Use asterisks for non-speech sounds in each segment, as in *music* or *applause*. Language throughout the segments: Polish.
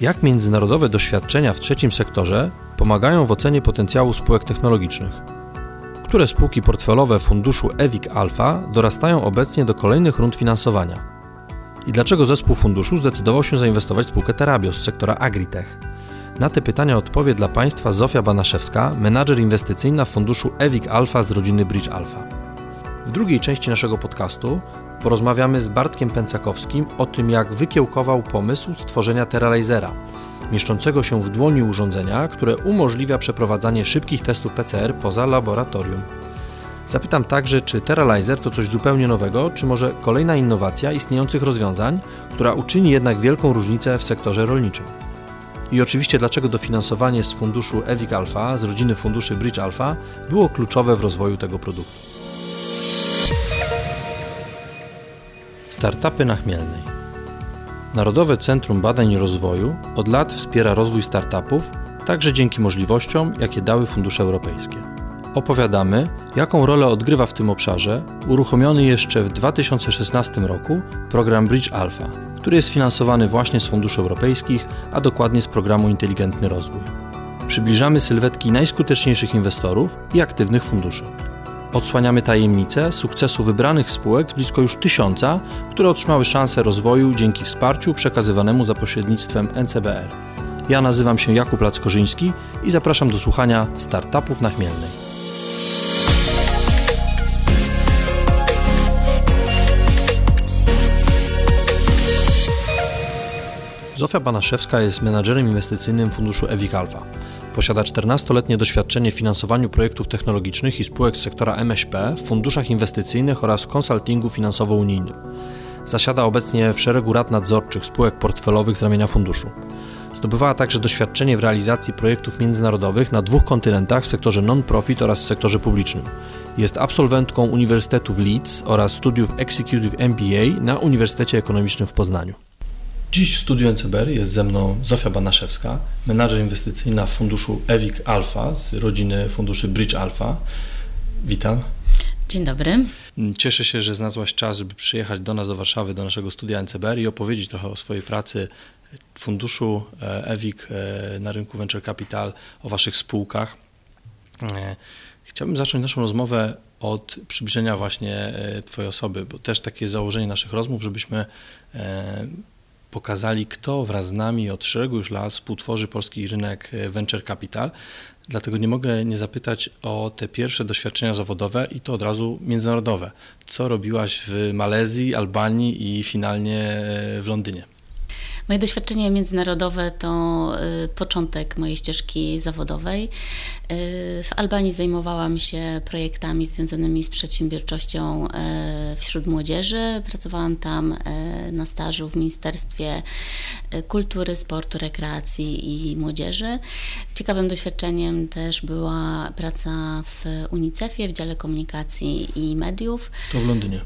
Jak międzynarodowe doświadczenia w trzecim sektorze pomagają w ocenie potencjału spółek technologicznych? Które spółki portfelowe funduszu EWIC Alpha dorastają obecnie do kolejnych rund finansowania? I dlaczego zespół funduszu zdecydował się zainwestować w spółkę Terabios z sektora Agritech? Na te pytania odpowie dla Państwa Zofia Banaszewska, menadżer inwestycyjna funduszu EWIC Alpha z rodziny Bridge Alpha. W drugiej części naszego podcastu porozmawiamy z Bartkiem Pęcakowskim o tym, jak wykiełkował pomysł stworzenia Teralizera, mieszczącego się w dłoni urządzenia, które umożliwia przeprowadzanie szybkich testów PCR poza laboratorium. Zapytam także, czy Teralizer to coś zupełnie nowego, czy może kolejna innowacja istniejących rozwiązań, która uczyni jednak wielką różnicę w sektorze rolniczym. I oczywiście dlaczego dofinansowanie z funduszu EVIC Alpha, z rodziny funduszy Bridge Alpha, było kluczowe w rozwoju tego produktu. Startupy na Chmielnej. Narodowe Centrum Badań i Rozwoju od lat wspiera rozwój startupów, także dzięki możliwościom, jakie dały fundusze europejskie. Opowiadamy, jaką rolę odgrywa w tym obszarze uruchomiony jeszcze w 2016 roku program Bridge Alpha, który jest finansowany właśnie z funduszy europejskich, a dokładnie z programu Inteligentny Rozwój. Przybliżamy sylwetki najskuteczniejszych inwestorów i aktywnych funduszy. Odsłaniamy tajemnice sukcesu wybranych spółek z blisko już tysiąca, które otrzymały szansę rozwoju dzięki wsparciu przekazywanemu za pośrednictwem NCBR. Ja nazywam się Jakub Lackorzyński i zapraszam do słuchania Startupów na Chmielnej. Zofia Banaszewska jest menadżerem inwestycyjnym funduszu EWIC Alpha. Posiada 14-letnie doświadczenie w finansowaniu projektów technologicznych i spółek z sektora MŚP w funduszach inwestycyjnych oraz w konsultingu finansowo-unijnym. Zasiada obecnie w szeregu rad nadzorczych spółek portfelowych z ramienia funduszu. Zdobywała także doświadczenie w realizacji projektów międzynarodowych na dwóch kontynentach w sektorze non-profit oraz w sektorze publicznym. Jest absolwentką Uniwersytetu w Leeds oraz studiów Executive MBA na Uniwersytecie Ekonomicznym w Poznaniu. Dziś w studiu NCBR jest ze mną Zofia Banaszewska, menadżer inwestycyjna w funduszu EWIC Alpha z rodziny funduszy Bridge Alpha. Witam. Dzień dobry. Cieszę się, że znalazłaś czas, żeby przyjechać do nas, do Warszawy, do naszego studia NCBR i opowiedzieć trochę o swojej pracy funduszu e, EWIC e, na rynku Venture Capital, o Waszych spółkach. E, chciałbym zacząć naszą rozmowę od przybliżenia właśnie Twojej osoby, bo też takie założenie naszych rozmów, żebyśmy pokazali, kto wraz z nami od szeregu już lat współtworzy polski rynek e, venture capital. Dlatego nie mogę nie zapytać o te pierwsze doświadczenia zawodowe i to od razu międzynarodowe. Co robiłaś w Malezji, Albanii i finalnie e, w Londynie? Moje doświadczenie międzynarodowe to y, początek mojej ścieżki zawodowej. Y, w Albanii zajmowałam się projektami związanymi z przedsiębiorczością y, wśród młodzieży. Pracowałam tam na stażu w Ministerstwie Kultury, Sportu, Rekreacji i Młodzieży. Ciekawym doświadczeniem też była praca w UNICEF-ie w dziale komunikacji i mediów. To w Londynie.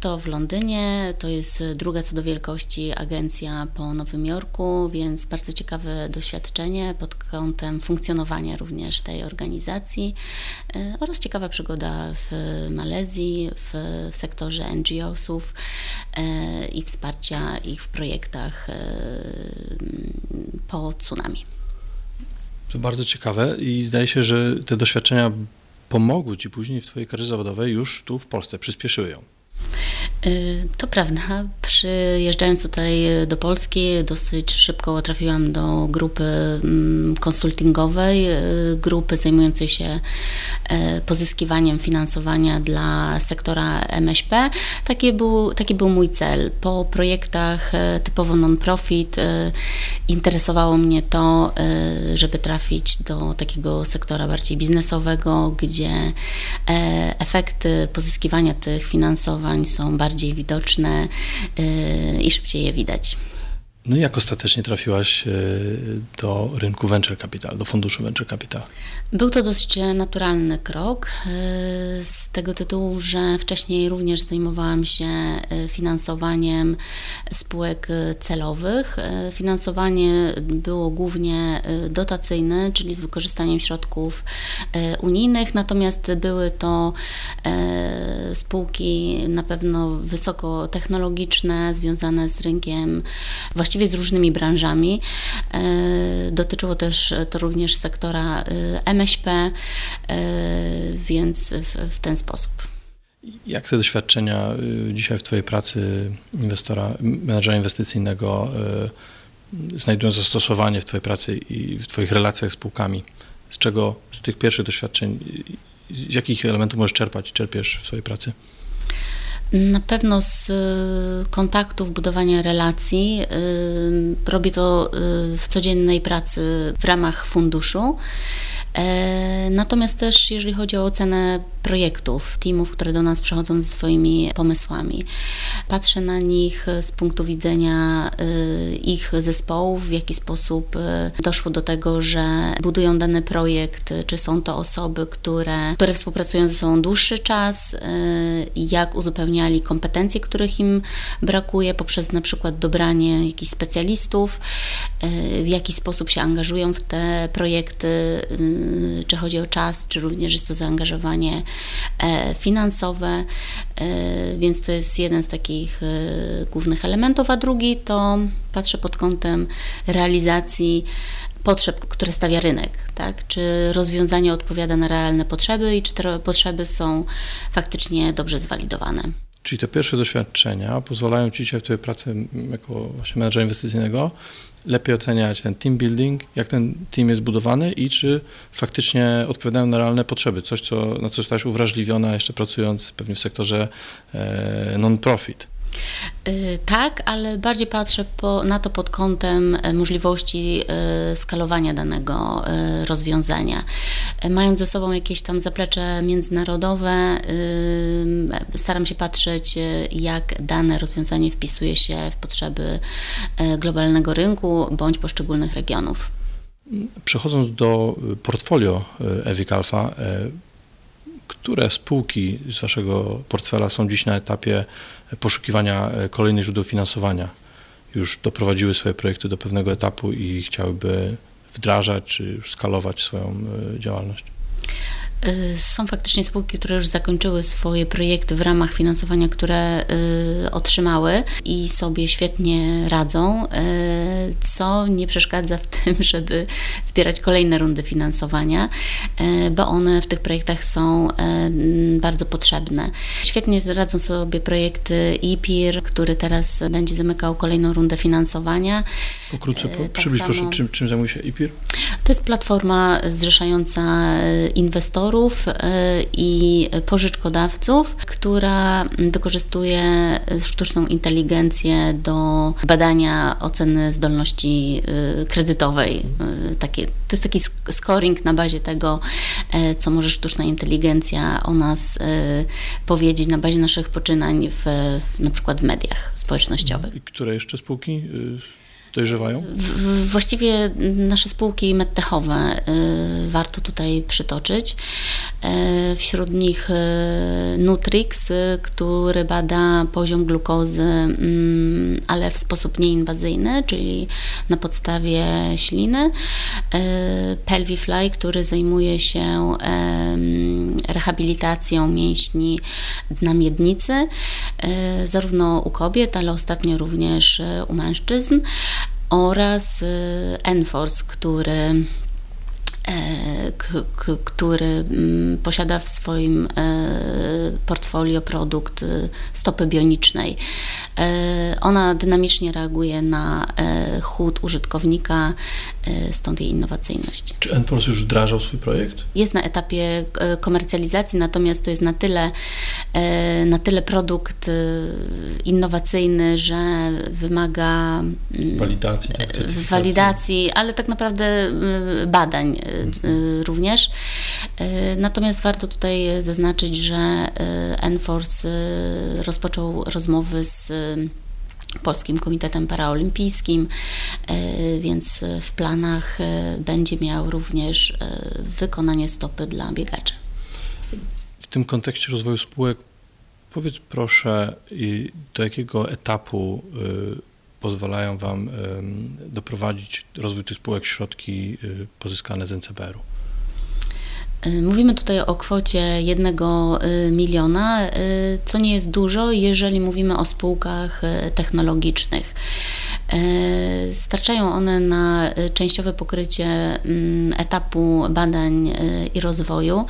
To w Londynie. To jest druga co do wielkości agencja po Nowym Jorku, więc bardzo ciekawe doświadczenie pod kątem funkcjonowania również tej organizacji e, oraz ciekawa przygoda w Malezji, w, w sektorze NGO-sów e, i wsparcia ich w projektach e, po tsunami. To bardzo ciekawe i zdaje się, że te doświadczenia pomogły Ci później w Twojej karierze zawodowej już tu w Polsce, przyspieszyły ją. Y, to prawda. Przyjeżdżając tutaj do Polski, dosyć szybko trafiłam do grupy mm, konsultingowej, y, grupy zajmującej się e, pozyskiwaniem finansowania dla sektora MŚP. Taki był, taki był mój cel. Po projektach e, typowo non-profit e, interesowało mnie to, żeby trafić do takiego sektora bardziej biznesowego, gdzie efekty pozyskiwania tych finansowań są bardziej bardziej widoczne y, i szybciej je widać. No jak ostatecznie trafiłaś y, do rynku venture capital, do funduszu venture capital? Był to dość naturalny krok y, z tego tytułu, że wcześniej również zajmowałam się finansowaniem spółek celowych. Finansowanie było głównie dotacyjne, czyli z wykorzystaniem środków unijnych, natomiast były to spółki na pewno wysokotechnologiczne, związane z rynkiem właściwie właściwie z różnymi branżami. Dotyczyło też to również sektora MŚP, więc w, ten sposób. Jak te doświadczenia dzisiaj w Twojej pracy inwestora, menedżera inwestycyjnego znajdują zastosowanie w Twojej pracy i w Twoich relacjach z spółkami? Z czego, z tych pierwszych doświadczeń, z jakich elementów możesz czerpać, czerpiesz w swojej pracy? Na pewno z y, kontaktów, budowania relacji. Y, robię to y, w codziennej pracy w ramach funduszu. E, natomiast też, jeżeli chodzi o ocenę projektów, teamów, które do nas przychodzą ze swoimi pomysłami, patrzę na nich z punktu widzenia e, ich zespołów, w jaki sposób e, doszło do tego, że budują dany projekt, czy są to osoby, które, które współpracują ze sobą dłuższy czas, jak uzupełniali kompetencje, których im brakuje, poprzez na przykład dobranie jakichś specjalistów, w jaki sposób się angażują w te projekty czy chodzi o czas, czy również jest to zaangażowanie e, finansowe, e, więc to jest jeden z takich e, głównych elementów, a drugi to patrzę pod kątem realizacji potrzeb, które stawia rynek, tak? Czy rozwiązanie odpowiada na realne potrzeby i czy te potrzeby są faktycznie dobrze zwalidowane. Czyli te pierwsze doświadczenia pozwalają Ci dzisiaj w Twojej pracy jako właśnie menedżera inwestycyjnego lepiej oceniać ten team building, jak ten team jest budowany i czy faktycznie odpowiadają na realne potrzeby. Coś, co, na co zostałaś uwrażliwiona jeszcze pracując pewnie w sektorze e, non-profit. Y, tak, ale bardziej patrzę po, na to pod kątem e, możliwości y, skalowania danego y, rozwiązania. Mając ze sobą jakieś tam zaplecze międzynarodowe, staram się patrzeć, jak dane rozwiązanie wpisuje się w potrzeby globalnego rynku bądź poszczególnych regionów. Przechodząc do portfolio Evic Alpha, które spółki z Waszego portfela są dziś na etapie poszukiwania e, kolejnych źródeł finansowania? Już doprowadziły swoje projekty do pewnego etapu i chciałyby wdrażać czy skalować swoją e, działalność? Y, są faktycznie spółki, które już zakończyły swoje projekty w ramach finansowania, które y, otrzymały i sobie świetnie radzą, y, co nie przeszkadza w tym, *laughs* żeby zbierać kolejne rundy finansowania, bo one w tych projektach są bardzo potrzebne. Świetnie radzą sobie projekty IPIR, który teraz będzie zamykał kolejną rundę finansowania. Pokrótce po, tak przybliż samo, proszę, czym, czym zajmuje się IPIR? To jest platforma zrzeszająca inwestorów, y, i pożyczkodawców, która wykorzystuje sztuczną inteligencję do badania oceny zdolności y, kredytowej. Y, takie, to jest taki scoring na bazie tego, co może sztuczna inteligencja o nas powiedzieć na bazie naszych poczynań w, w na przykład w mediach społecznościowych. I które jeszcze spółki dojrzewają? W, właściwie nasze spółki medtechowe y, warto tutaj przytoczyć. Y, wśród nich y, Nutrix, który bada poziom glukozy, mm, ale w sposób nieinwazyjny, czyli na podstawie śliny. Pelvifly, który zajmuje się rehabilitacją mięśni dna miednicy, zarówno u kobiet, ale ostatnio również u mężczyzn oraz y, Enforce, który który mm, posiada w swoim e, portfolio produkt y, stopy bionicznej. E, ona dynamicznie reaguje na chód użytkownika, stąd jej innowacyjność. Czy Enforce już wdrażał swój projekt? Jest na etapie komercjalizacji, natomiast to jest na tyle, na tyle produkt innowacyjny, że wymaga mm, walidacji, tak, walidacji ale tak naprawdę badań również. Y, natomiast warto tutaj zaznaczyć, że y, Enforce rozpoczął rozmowy z Polskim Komitetem Paraolimpijskim, więc w planach będzie miał również wykonanie stopy dla biegaczy. W tym kontekście rozwoju spółek powiedz proszę, do jakiego etapu pozwalają Wam doprowadzić rozwój tych spółek środki y, pozyskane z NCBR-u? Y, mówimy tutaj o kwocie jednego y, miliona, co nie jest dużo, jeżeli mówimy o spółkach technologicznych. Starczają one na częściowe pokrycie mm, etapu badań i rozwoju.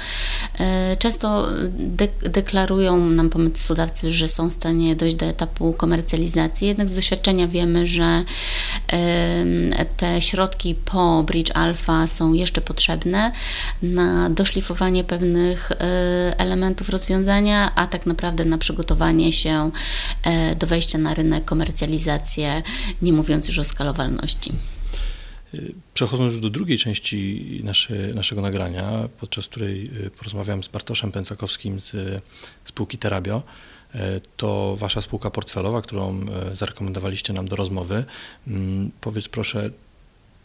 Często de- deklarują nam pomysłodawcy, że są w stanie dojść do etapu komercjalizacji, jednak z doświadczenia wiemy, że te środki po Bridge Alpha są jeszcze potrzebne na doszlifowanie pewnych e, elementów rozwiązania, a tak naprawdę na przygotowanie się e, do wejścia na rynek, komercjalizację, nie mówiąc już o skalowalności. Przechodząc już do drugiej części nasze, naszego nagrania, podczas której e, porozmawiam z Bartoszem Pęcakowskim z spółki Terabio, to Wasza spółka portfelowa, którą zarekomendowaliście nam do rozmowy. Mm, powiedz proszę,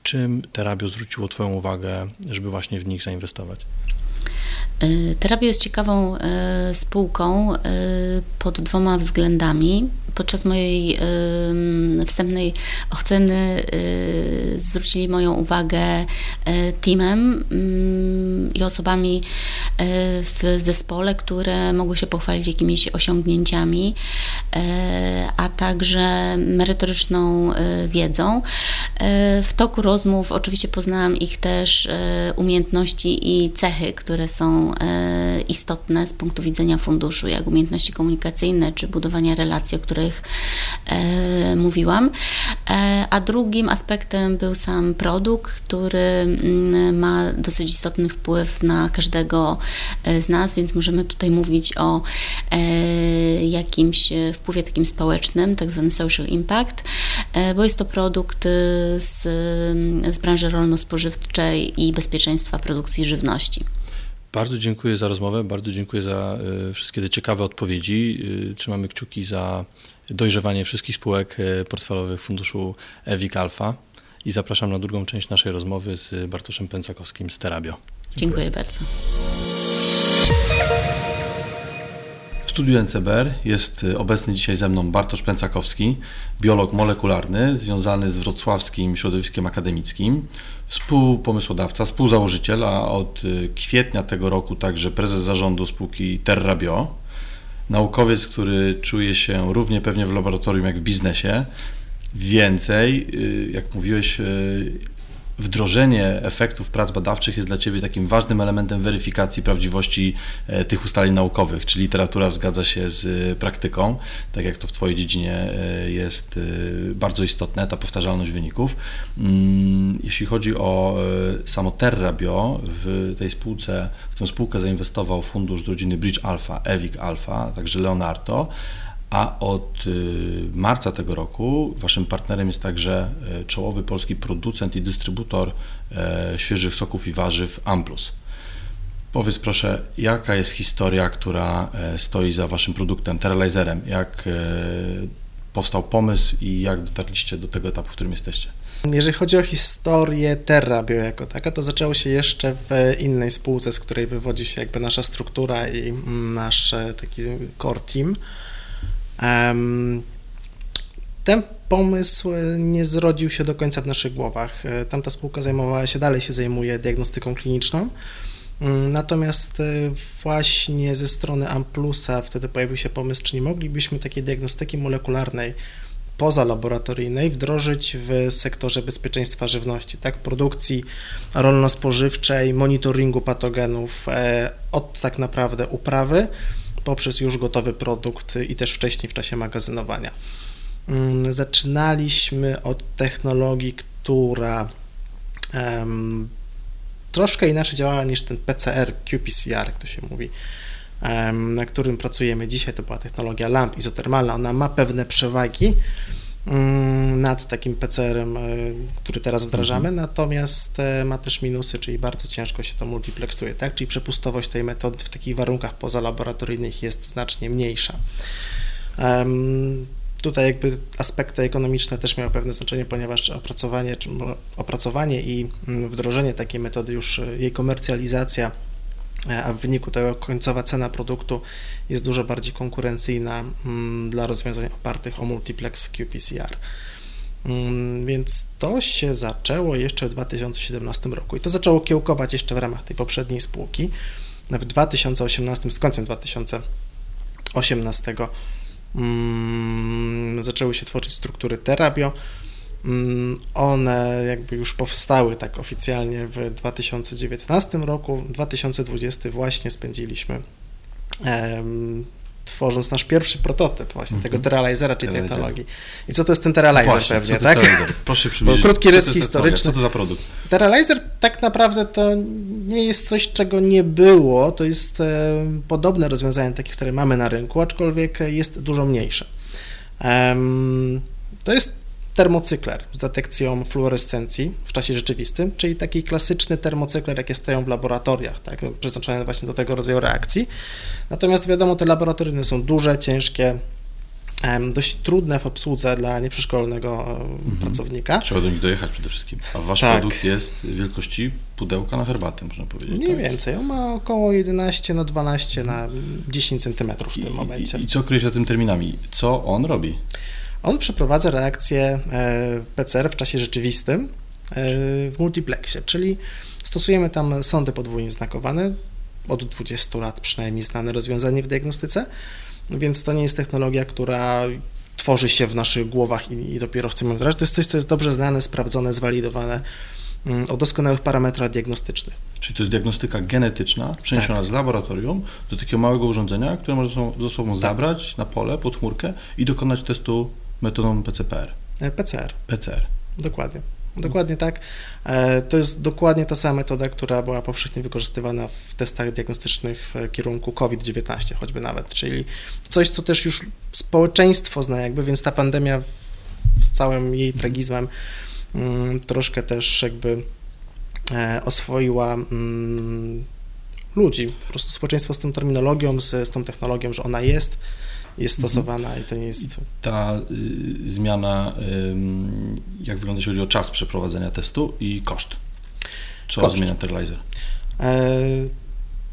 czym Terabio zwróciło Twoją uwagę, żeby właśnie w nich zainwestować? Y, Terabio jest ciekawą y, spółką y, pod dwoma względami. Podczas mojej wstępnej oceny zwrócili moją uwagę teamem mm, i osobami w zespole, które mogły się pochwalić jakimiś osiągnięciami, a także merytoryczną wiedzą. W toku rozmów oczywiście poznałam ich też umiejętności i cechy, które są E, istotne z punktu widzenia funduszu, jak umiejętności komunikacyjne czy budowania relacji, o których e, mówiłam. E, a drugim aspektem był sam produkt, który mm, ma dosyć istotny wpływ na każdego z nas, więc możemy tutaj mówić o jakimś wpływie takim społecznym, tak zwany social impact, bo jest to produkt z, z branży rolno-spożywczej i bezpieczeństwa produkcji żywności. Bardzo dziękuję za rozmowę, bardzo dziękuję za wszystkie te ciekawe odpowiedzi. Trzymamy kciuki za dojrzewanie wszystkich spółek y, portfelowych funduszu EWIK Alpha i zapraszam na drugą część naszej rozmowy z Bartoszem Pęcakowskim z Terabio. Dziękuję, dziękuję bardzo. W studiu NCBR jest obecny dzisiaj ze mną Bartosz Pęcakowski, biolog molekularny związany z wrocławskim środowiskiem akademickim współpomysłodawca, współzałożyciel, a od y, kwietnia tego roku także prezes zarządu spółki TerraBio, naukowiec, który czuje się równie pewnie w laboratorium jak w biznesie. Więcej, y, jak mówiłeś, y, wdrożenie efektów prac badawczych jest dla Ciebie takim ważnym elementem weryfikacji prawdziwości e, tych ustaleń naukowych, czy literatura zgadza się z e, praktyką, tak jak to w Twojej dziedzinie e, jest bardzo istotne, ta powtarzalność wyników. Mm, jeśli chodzi o samo TerraBio, w tej spółce, w tę spółkę zainwestował fundusz z rodziny Bridge Alpha, Evic Alpha, także Leonardo, a od y, marca tego roku waszym partnerem jest także y, czołowy polski producent i dystrybutor e, świeżych soków i warzyw Amplus. Powiedz proszę, jaka jest historia, która e, stoi za waszym produktem, Teralizerem? Jak e, powstał pomysł i jak dotarliście do tego etapu, w którym jesteście? Jeżeli chodzi o historię TerraBio jako taka, to zaczęło się jeszcze w innej spółce, z której wywodzi się jakby nasza struktura i mm, nasz taki core team. Ten pomysł nie zrodził się do końca w naszych głowach. E, tamta spółka zajmowała się, dalej się zajmuje diagnostyką kliniczną. Mm, natomiast e, właśnie ze strony Amplusa wtedy pojawił się pomysł, czy nie moglibyśmy takiej diagnostyki molekularnej pozalaboratoryjnej wdrożyć w sektorze bezpieczeństwa żywności, tak, produkcji rolno-spożywczej, monitoringu patogenów e, od tak naprawdę uprawy poprzez już gotowy produkt i też wcześniej w czasie magazynowania. Mm, zaczynaliśmy od technologii, która um, troszkę inaczej działała niż ten PCR, qPCR, jak to się mówi, um, na którym pracujemy dzisiaj. To była technologia LAMP izotermalna. Ona ma pewne przewagi, nad takim PCR-em, e, który teraz wdrażamy, mhm. natomiast e, ma też minusy, czyli bardzo ciężko się to multiplexuje, tak? Czyli przepustowość tej metody w takich warunkach pozalaboratoryjnych jest znacznie mniejsza. Tutaj jakby aspekty ekonomiczne też miały pewne znaczenie, ponieważ opracowanie, opracowanie i mm, wdrożenie takiej metody, już e, jej komercjalizacja a w wyniku tego końcowa cena produktu jest dużo bardziej konkurencyjna mm, dla rozwiązań opartych o multiplex qPCR. Mm, więc to się zaczęło jeszcze w 2017 roku i to zaczęło kiełkować jeszcze w ramach tej poprzedniej spółki. W 2018, z końcem 2018 mm, zaczęły się tworzyć struktury Terabio, one jakby już powstały tak oficjalnie w 2019 roku. W 2020 właśnie spędziliśmy tworząc nasz pierwszy prototyp właśnie mm -hmm. tego Teralizera, czyli technologii. I co to jest ten Teralizer właśnie, pewnie, tak? Proszę *laughs* przybliżyć. Bo krótki rys historyczny. Co to za produkt? Teralizer tak naprawdę to nie jest coś, czego nie było, to jest e, podobne rozwiązanie takie, które mamy na rynku, aczkolwiek jest dużo mniejsze. Um, to jest termocykler z detekcją fluorescencji w czasie rzeczywistym, czyli taki klasyczny termocykler, jakie stoją w laboratoriach, tak, przeznaczone właśnie do tego rodzaju reakcji. Natomiast wiadomo, te laboratoryjne są duże, ciężkie, dość trudne w obsłudze dla nieprzeszkolonego mhm. pracownika. Trzeba do nich dojechać przede wszystkim. A wasz tak. produkt jest wielkości pudełka na herbatę, można powiedzieć. Mniej tak? więcej. On ma około 11 na 12 na 10 centymetrów w tym I, momencie. I, I co kryje się za tym terminami? Co on robi? On przeprowadza reakcję e, PCR w czasie rzeczywistym e, w multiplexie, czyli stosujemy tam sądy podwójnie znakowane, od 20 lat przynajmniej znane rozwiązanie w diagnostyce, więc to nie jest technologia, która tworzy się w naszych głowach i, i dopiero chcemy wdrażać. To jest coś, co jest dobrze znane, sprawdzone, zwalidowane mm, o doskonałych parametrach diagnostycznych. Czyli to jest diagnostyka genetyczna przeniesiona tak. z laboratorium do takiego małego urządzenia, które może ze sobą tak. zabrać na pole pod chmurkę i dokonać testu metodą PCPR. E, PCR. PCR. Dokładnie. Dokładnie tak. E, to jest dokładnie ta sama metoda, która była powszechnie wykorzystywana w testach diagnostycznych w kierunku COVID-19, choćby nawet, czyli coś, co też już społeczeństwo zna, jakby, więc ta pandemia z całym jej tragizmem mm, troszkę też jakby e, oswoiła mm, ludzi, po prostu społeczeństwo z tą terminologią, z, z tą technologią, że ona jest, jest stosowana i to nie jest... Ta y, zmiana, y, jak wygląda, jeśli chodzi o czas przeprowadzenia testu i koszt? Co koszt. zmienia Terlizer? E,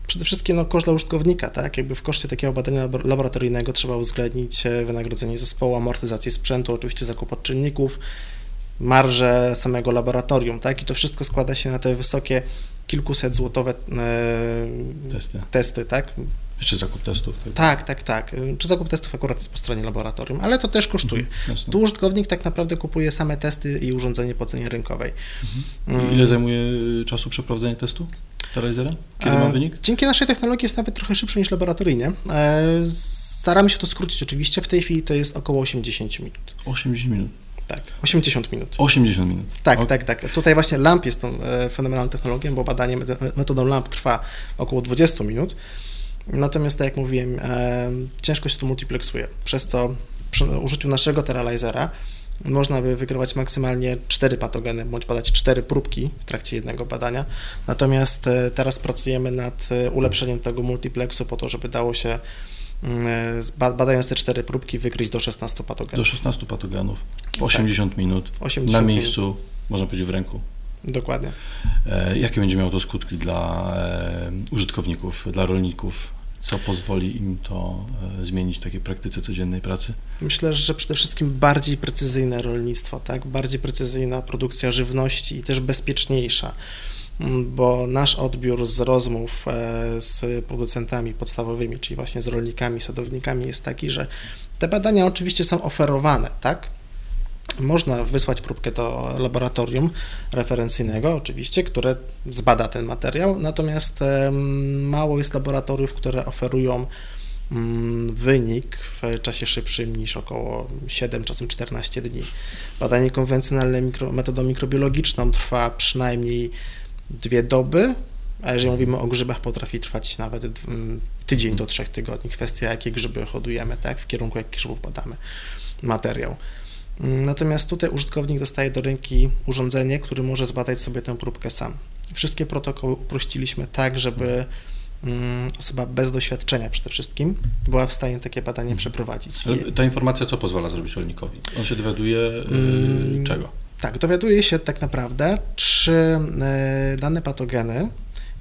przede wszystkim no, koszt dla użytkownika, tak? Jakby w koszcie takiego badania laboratoryjnego trzeba uwzględnić e, wynagrodzenie zespołu, amortyzację sprzętu, oczywiście zakup odczynników, marże samego laboratorium, tak? I to wszystko składa się na te wysokie kilkuset złotowe e, testy. testy, tak? Czy zakup testów? Tak, tak, tak. Czy zakup testów akurat jest po stronie laboratorium, ale to też kosztuje. Mhm, tu użytkownik tak naprawdę kupuje same testy i urządzenie po cenie rynkowej. Mhm. Ile zajmuje czasu przeprowadzenie testu? Terrazera? Kiedy ma e, wynik? Dzięki naszej technologii jest nawet trochę szybszy niż laboratoryjnie. E, staramy się to skrócić oczywiście. W tej chwili to jest około 80 minut. 80 minut. Tak, 80 minut. 80 minut. Tak, okay. tak, tak. Tutaj właśnie LAMP jest tą e, fenomenalną technologią, bo badanie metodą LAMP trwa około 20 minut. Natomiast, tak jak mówiłem, e, ciężko się to multiplexuje, przez co przy użyciu naszego Teralizera można by wykrywać maksymalnie 4 patogeny, bądź badać 4 próbki w trakcie jednego badania. Natomiast e, teraz pracujemy nad e, ulepszeniem tego multiplexu po to, żeby dało się mm, badając te 4 próbki wykryć do 16 patogenów. Do 16 patogenów w 80 tak. minut 80 na miejscu, minut. można powiedzieć w ręku. Dokładnie. E, jakie będzie miało to skutki dla e, użytkowników, dla rolników? Co pozwoli im to e, zmienić w takiej praktyce codziennej pracy? Myślę, że przede wszystkim bardziej precyzyjne rolnictwo, tak? bardziej precyzyjna produkcja żywności i też bezpieczniejsza mm, bo nasz odbiór z rozmów z producentami podstawowymi, czyli właśnie z rolnikami, sadownikami jest taki, że te badania oczywiście są oferowane, tak? Można wysłać próbkę do laboratorium referencyjnego, oczywiście, które zbada ten materiał, natomiast mało jest laboratoriów, które oferują mm, wynik w czasie szybszym niż około 7, czasem 14 dni. Badanie konwencjonalne mikro, metodą mikrobiologiczną trwa przynajmniej dwie doby, a jeżeli mówimy o grzybach, potrafi trwać nawet tydzień do trzech tygodni. Kwestia, jakie grzyby hodujemy, tak, w kierunku jakich grzybów badamy materiał. Natomiast tutaj użytkownik dostaje do ręki urządzenie, które może zbadać sobie tę próbkę sam. Wszystkie protokoły uprościliśmy tak, żeby mm, osoba bez doświadczenia przede wszystkim była w stanie takie badanie mhm. przeprowadzić. Ale ta informacja co pozwala zrobić rolnikowi? On się dowiaduje yy, czego? Tak, dowiaduje się tak naprawdę, czy yy, dane patogeny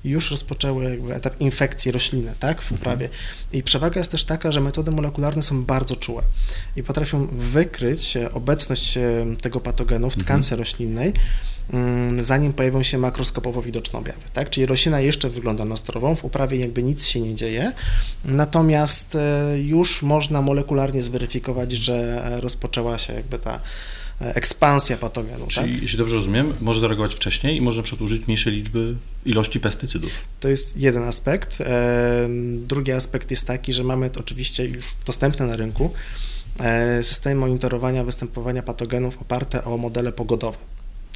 już rozpoczęły jakby etap infekcji rośliny, tak, w uprawie. I przewaga jest też taka, że metody molekularne są bardzo czułe i potrafią wykryć obecność e, tego patogenu w tkance mhm. roślinnej, mm, zanim pojawią się makroskopowo widoczne objawy, tak? Czyli roślina jeszcze wygląda na zdrową, w uprawie jakby nic się nie dzieje, natomiast e, już można molekularnie zweryfikować, że rozpoczęła się jakby ta ekspansja patogenu. Czyli, tak? jeśli dobrze rozumiem, może zareagować wcześniej i może na przykład użyć mniejszej liczby ilości pestycydów. To jest jeden aspekt. Drugi aspekt jest taki, że mamy oczywiście już dostępne na rynku systemy monitorowania występowania patogenów oparte o modele pogodowe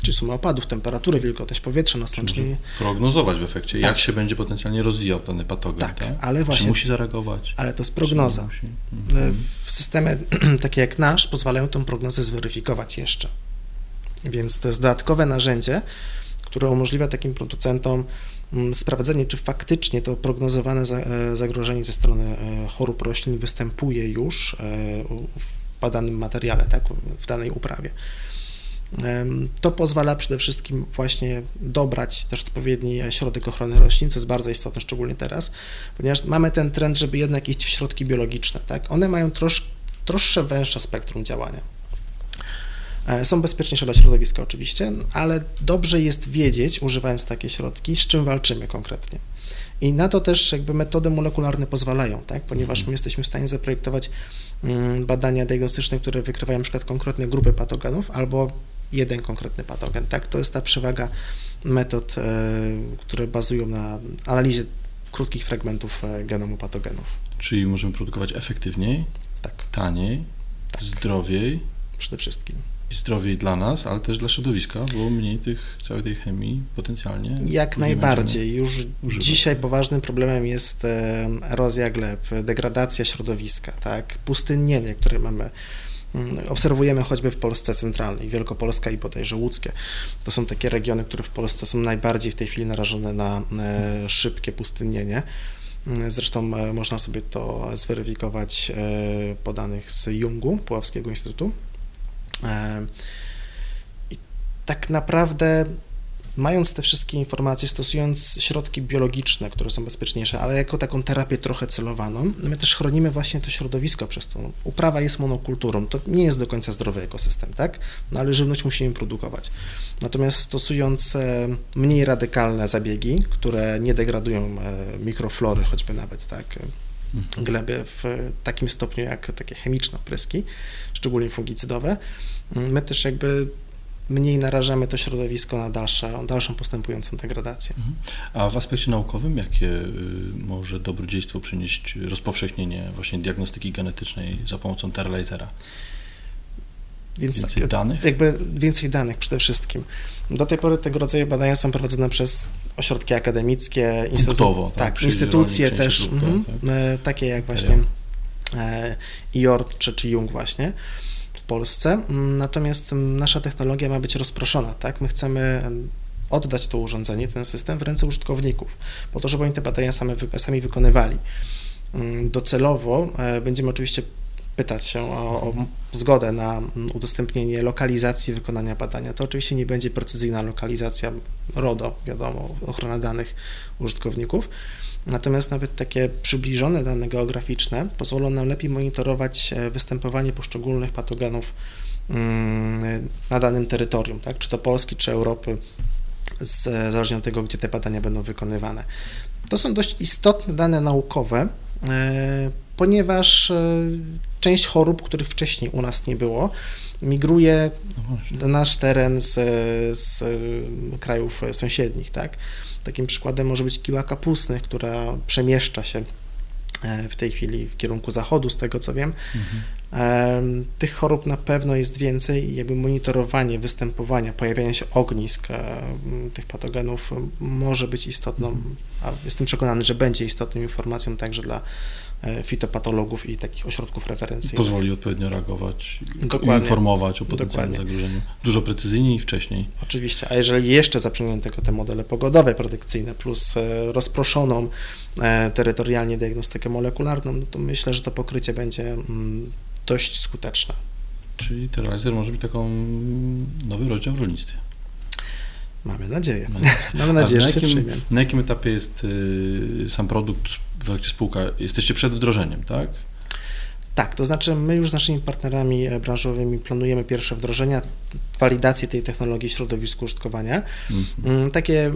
czy sumę opadów, temperatury, wilgotność powietrza, następnie... Prognozować w efekcie, tak. jak się będzie potencjalnie rozwijał dany patogen, tak? tak? ale właśnie... Czy musi zareagować? Ale to jest prognoza. Mhm. W systemie *clears throat* takie jak nasz pozwalają tę prognozę zweryfikować jeszcze. Więc to jest dodatkowe narzędzie, które umożliwia takim producentom mm, sprawdzenie, czy faktycznie to prognozowane e, zagrożenie ze strony e, chorób roślin występuje już e, w danym materiale, tak, w danej uprawie. To pozwala przede wszystkim właśnie dobrać też odpowiedni środek ochrony roślin, co jest bardzo istotne, szczególnie teraz, ponieważ mamy ten trend, żeby jednak iść w środki biologiczne. Tak? One mają trosz, troszkę węższe spektrum działania. E, są bezpieczniejsze dla środowiska oczywiście, ale dobrze jest wiedzieć, używając takie środki, z czym walczymy konkretnie. I na to też jakby metody molekularne pozwalają, tak? ponieważ my jesteśmy w stanie zaprojektować mm, badania diagnostyczne, które wykrywają na przykład konkretne grupy patogenów albo jeden konkretny patogen. Tak, to jest ta przewaga metod, e, które bazują na analizie krótkich fragmentów e, genomu patogenów. Czyli możemy produkować efektywniej, tak. taniej, tak. zdrowiej. Przede wszystkim. I zdrowiej dla nas, ale też dla środowiska, bo mniej tych, całej tej chemii potencjalnie. Jak najbardziej. Już używać. dzisiaj poważnym problemem jest e, erozja gleb, degradacja środowiska, tak, pustynnienie, które mamy obserwujemy choćby w Polsce centralnej, Wielkopolska i bodajże łódzkie. To są takie regiony, które w Polsce są najbardziej w tej chwili narażone na e, szybkie pustynnienie. Mm, zresztą e, można sobie to zweryfikować e, po danych z Jungu, Puławskiego Instytutu. I tak naprawdę mając te wszystkie informacje, stosując środki biologiczne, które są bezpieczniejsze, ale jako taką terapię trochę celowaną, my też chronimy właśnie to środowisko przez to. Uprawa jest monokulturą, to nie jest do końca zdrowy ekosystem, tak? No ale żywność musimy produkować. Natomiast stosując e, mniej radykalne zabiegi, które nie degradują e, mikroflory, choćby nawet, tak? Mhm. gleby w takim stopniu jak takie chemiczne opryski, szczególnie fungicydowe, my też jakby mniej narażamy to środowisko na dalsze, dalszą postępującą degradację. Mhm. A w aspekcie naukowym, jakie y, może dobrodziejstwo przynieść rozpowszechnienie właśnie diagnostyki genetycznej za pomocą Teralizera? Więc więcej tak, danych? Jakby więcej danych przede wszystkim. Do tej pory tego rodzaju badania są prowadzone przez ośrodki akademickie, instytu- tak, tak instytucje też, mhm, tak. E, takie jak właśnie e, IORT czy, czy Jung właśnie. Polsce, mm, natomiast mm, nasza technologia ma być rozproszona, tak? My chcemy mm, oddać to urządzenie, ten system w ręce użytkowników, po to, żeby oni te badania same, sami wykonywali. Docelowo e, będziemy oczywiście pytać się o, o, zgodę na udostępnienie lokalizacji wykonania badania. To oczywiście nie będzie precyzyjna lokalizacja RODO, wiadomo, ochrona danych użytkowników, Natomiast nawet takie przybliżone dane geograficzne pozwolą nam lepiej monitorować e, występowanie poszczególnych patogenów mm, na danym terytorium, tak? czy to Polski, czy Europy, z, zależnie od tego, gdzie te badania będą wykonywane. To są dość istotne dane naukowe, e, ponieważ e, część chorób, których wcześniej u nas nie było, migruje no na nasz teren z, z krajów sąsiednich, tak? Takim przykładem może być kiła kapustnych, która przemieszcza się e, w tej chwili w kierunku zachodu, z tego co wiem. Mhm. Tych chorób na pewno jest więcej i jakby monitorowanie występowania, pojawiania się ognisk e, tych patogenów może być istotną, mhm. a jestem przekonany, że będzie istotną informacją także dla fitopatologów i takich ośrodków referencyjnych. Pozwoli odpowiednio reagować, Dokładnie. informować o potencjalnym Dokładnie. zagrożeniu. Dużo precyzyjniej i wcześniej. Oczywiście, a jeżeli jeszcze zaprzęgniemy tego te modele pogodowe, predykcyjne, plus e, rozproszoną e, terytorialnie diagnostykę molekularną, no to myślę, że to pokrycie będzie mm, dość skuteczne. Czyli terrorizer może być taką mm, nowy rozdział w rolnictwie. Mamy nadzieję. Mamy *laughs* nadzieję, że jakim, Na jakim etapie jest y, sam produkt, w efekcie spółka? Jesteście przed wdrożeniem, tak? Tak, to znaczy my już z naszymi partnerami e, branżowymi planujemy pierwsze wdrożenia, walidację tej technologii w środowisku użytkowania. Mhm. Takie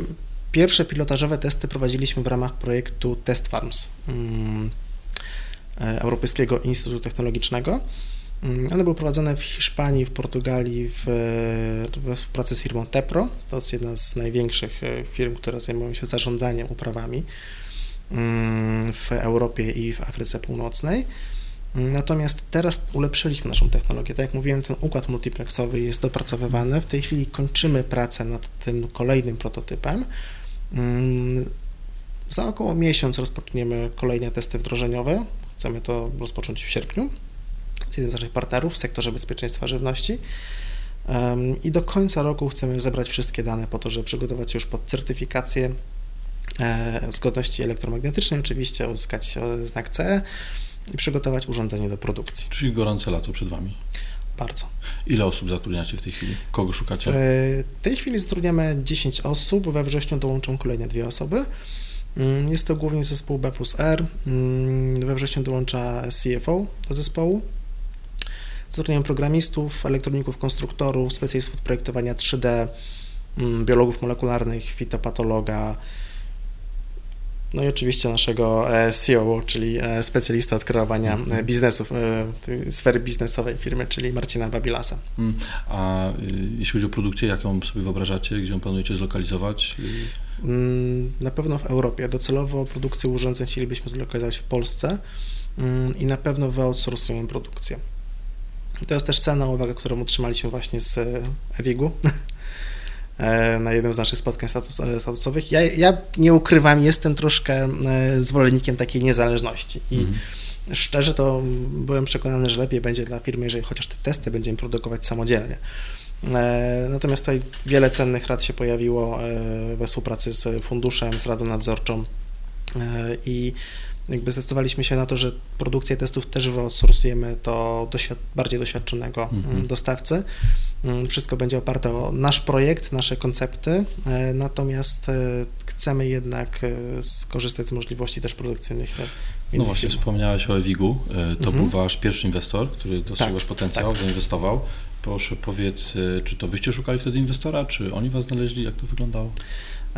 pierwsze pilotażowe testy prowadziliśmy w ramach projektu Test Farms mm, e, Europejskiego Instytutu Technologicznego. Mm, one były prowadzone w Hiszpanii, w Portugalii w, we współpracy z firmą Tepro. To jest jedna z największych e, firm, które zajmują się zarządzaniem uprawami mm, w Europie i w Afryce Północnej. Mm, natomiast teraz ulepszyliśmy naszą technologię. Tak jak mówiłem, ten układ multiplexowy jest dopracowywany. W tej chwili kończymy pracę nad tym kolejnym prototypem. Za około miesiąc rozpoczniemy kolejne testy wdrożeniowe. Chcemy to rozpocząć w sierpniu z jednym z naszych partnerów w sektorze bezpieczeństwa żywności. I do końca roku chcemy zebrać wszystkie dane po to, żeby przygotować się już pod certyfikację e, zgodności elektromagnetycznej, oczywiście uzyskać e, znak CE i przygotować urządzenie do produkcji. Czyli gorące lato przed Wami. Bardzo. Ile osób zatrudniacie w tej chwili? Kogo szukacie? W tej chwili zatrudniamy 10 osób, we wrześniu dołączą kolejne dwie osoby. Mm, jest to głównie zespół B plus R. Mm, we wrześniu dołącza CFO do zespołu. Zatrudniam programistów, elektroników, konstruktorów, specjalistów od projektowania 3D, mm, biologów molekularnych, fitopatologa, no i oczywiście naszego e, CEO, czyli e, specjalista od kreowania mm. biznesów, sfery biznesowej firmy, czyli Marcina Babilasa. Mm. A jeśli chodzi o produkcję, jaką sobie wyobrażacie, gdzie ją planujecie zlokalizować? Mm, na pewno w Europie. Docelowo produkcję urządzeń chcielibyśmy zlokalizować w Polsce i na pewno wyoutsourcujemy produkcję. To jest też cena uwaga, którą otrzymaliśmy właśnie z Ewigu *laughs* e, na jednym z naszych spotkań status, e, statusowych. Ja, ja nie ukrywam, jestem troszkę e, zwolennikiem takiej niezależności i mhm. szczerze to byłem przekonany, że lepiej będzie dla firmy, jeżeli chociaż te testy będziemy produkować samodzielnie. Natomiast tutaj wiele cennych rad się pojawiło we współpracy z funduszem, z radą nadzorczą i jakby zdecydowaliśmy się na to, że produkcję testów też wyoutsourcujemy do doświad bardziej doświadczonego mhm. Mm, dostawcy. Mm, wszystko będzie oparte o nasz projekt, nasze koncepty, e, natomiast e, chcemy jednak e, skorzystać z możliwości też produkcyjnych. No właśnie, firm. wspomniałeś o Ewigu. To mhm. był wasz pierwszy inwestor, który dostrzegł tak, potencjał, tak. zainwestował. Proszę powiedz, czy to wyście szukali wtedy inwestora, czy oni was znaleźli, jak to wyglądało?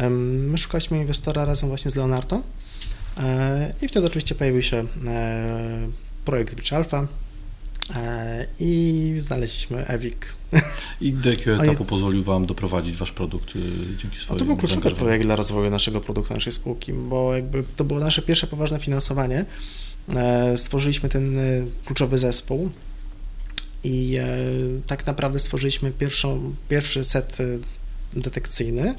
My szukaliśmy inwestora razem właśnie z Leonardo. E, I wtedy oczywiście pojawił się e, projekt Bridge Alpha e, i znaleźliśmy EWIC. I do jakiego *laughs* etapu pozwolił Wam doprowadzić Wasz produkt dzięki swojemu To był kluczowy projekt dla rozwoju naszego produktu, naszej spółki, bo jakby to było nasze pierwsze poważne finansowanie. Stworzyliśmy ten kluczowy zespół i tak naprawdę stworzyliśmy pierwszą, pierwszy set detekcyjny,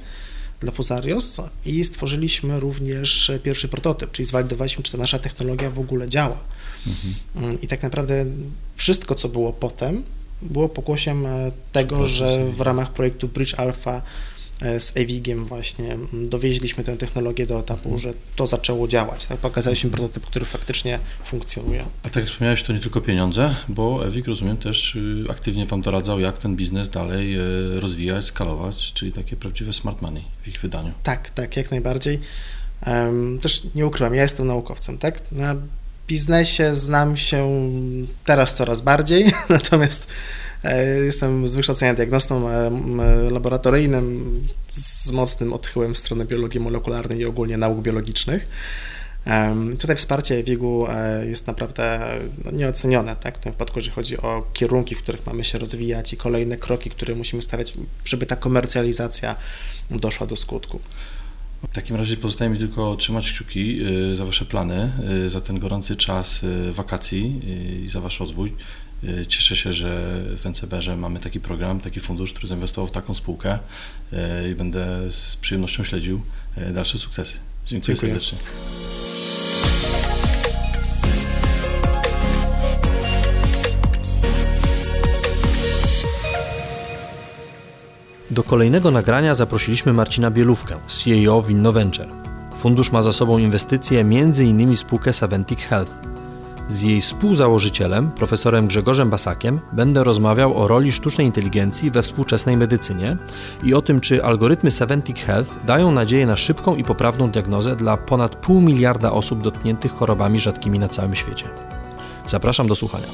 dla Fusarios i stworzyliśmy również pierwszy prototyp, czyli zwalidowaliśmy, czy ta nasza technologia w ogóle działa. Mhm. I tak naprawdę wszystko, co było potem, było pokłosiem e, tego, że w ramach projektu Bridge Alpha z Ewigiem właśnie dowieźliśmy tę technologię do etapu, że to zaczęło działać. Tak? Pokazaliśmy prototyp, który faktycznie funkcjonuje. A tak jak wspomniałeś, to nie tylko pieniądze, bo Ewig, rozumiem, też y, aktywnie Wam doradzał, jak ten biznes dalej y, rozwijać, skalować, czyli takie prawdziwe smart money w ich wydaniu. Tak, tak, jak najbardziej. Też nie ukrywam, ja jestem naukowcem, tak? Na biznesie znam się teraz coraz bardziej, *laughs* natomiast E, jestem z wykształcenia diagnostą e, laboratoryjnym z mocnym odchyłem w stronę biologii molekularnej i ogólnie nauk biologicznych. Tutaj wsparcie WIG-u e, jest naprawdę no, nieocenione, tak? w tym wypadku, jeżeli chodzi o kierunki, w których mamy się rozwijać i kolejne kroki, które musimy stawiać, żeby ta komercjalizacja doszła do skutku. W takim razie pozostaje mi tylko trzymać kciuki za Wasze plany, za ten gorący czas wakacji i za Wasz rozwój. Y, cieszę się, że w NCBR mamy taki program, taki fundusz, który zainwestował w taką spółkę y, i będę z przyjemnością śledził y, dalsze sukcesy. Dziękuję, Dziękuję. serdecznie. Do kolejnego nagrania zaprosiliśmy Marcina Bielówkę, CEO w InnoVenture. Fundusz ma za sobą inwestycje m.in. spółkę Saventic Health. Z jej współzałożycielem, profesorem Grzegorzem Basakiem, będę rozmawiał o roli sztucznej inteligencji we współczesnej medycynie i o tym, czy algorytmy Seventic Health dają nadzieję na szybką i poprawną diagnozę dla ponad pół miliarda osób dotkniętych chorobami rzadkimi na całym świecie. Zapraszam do słuchania.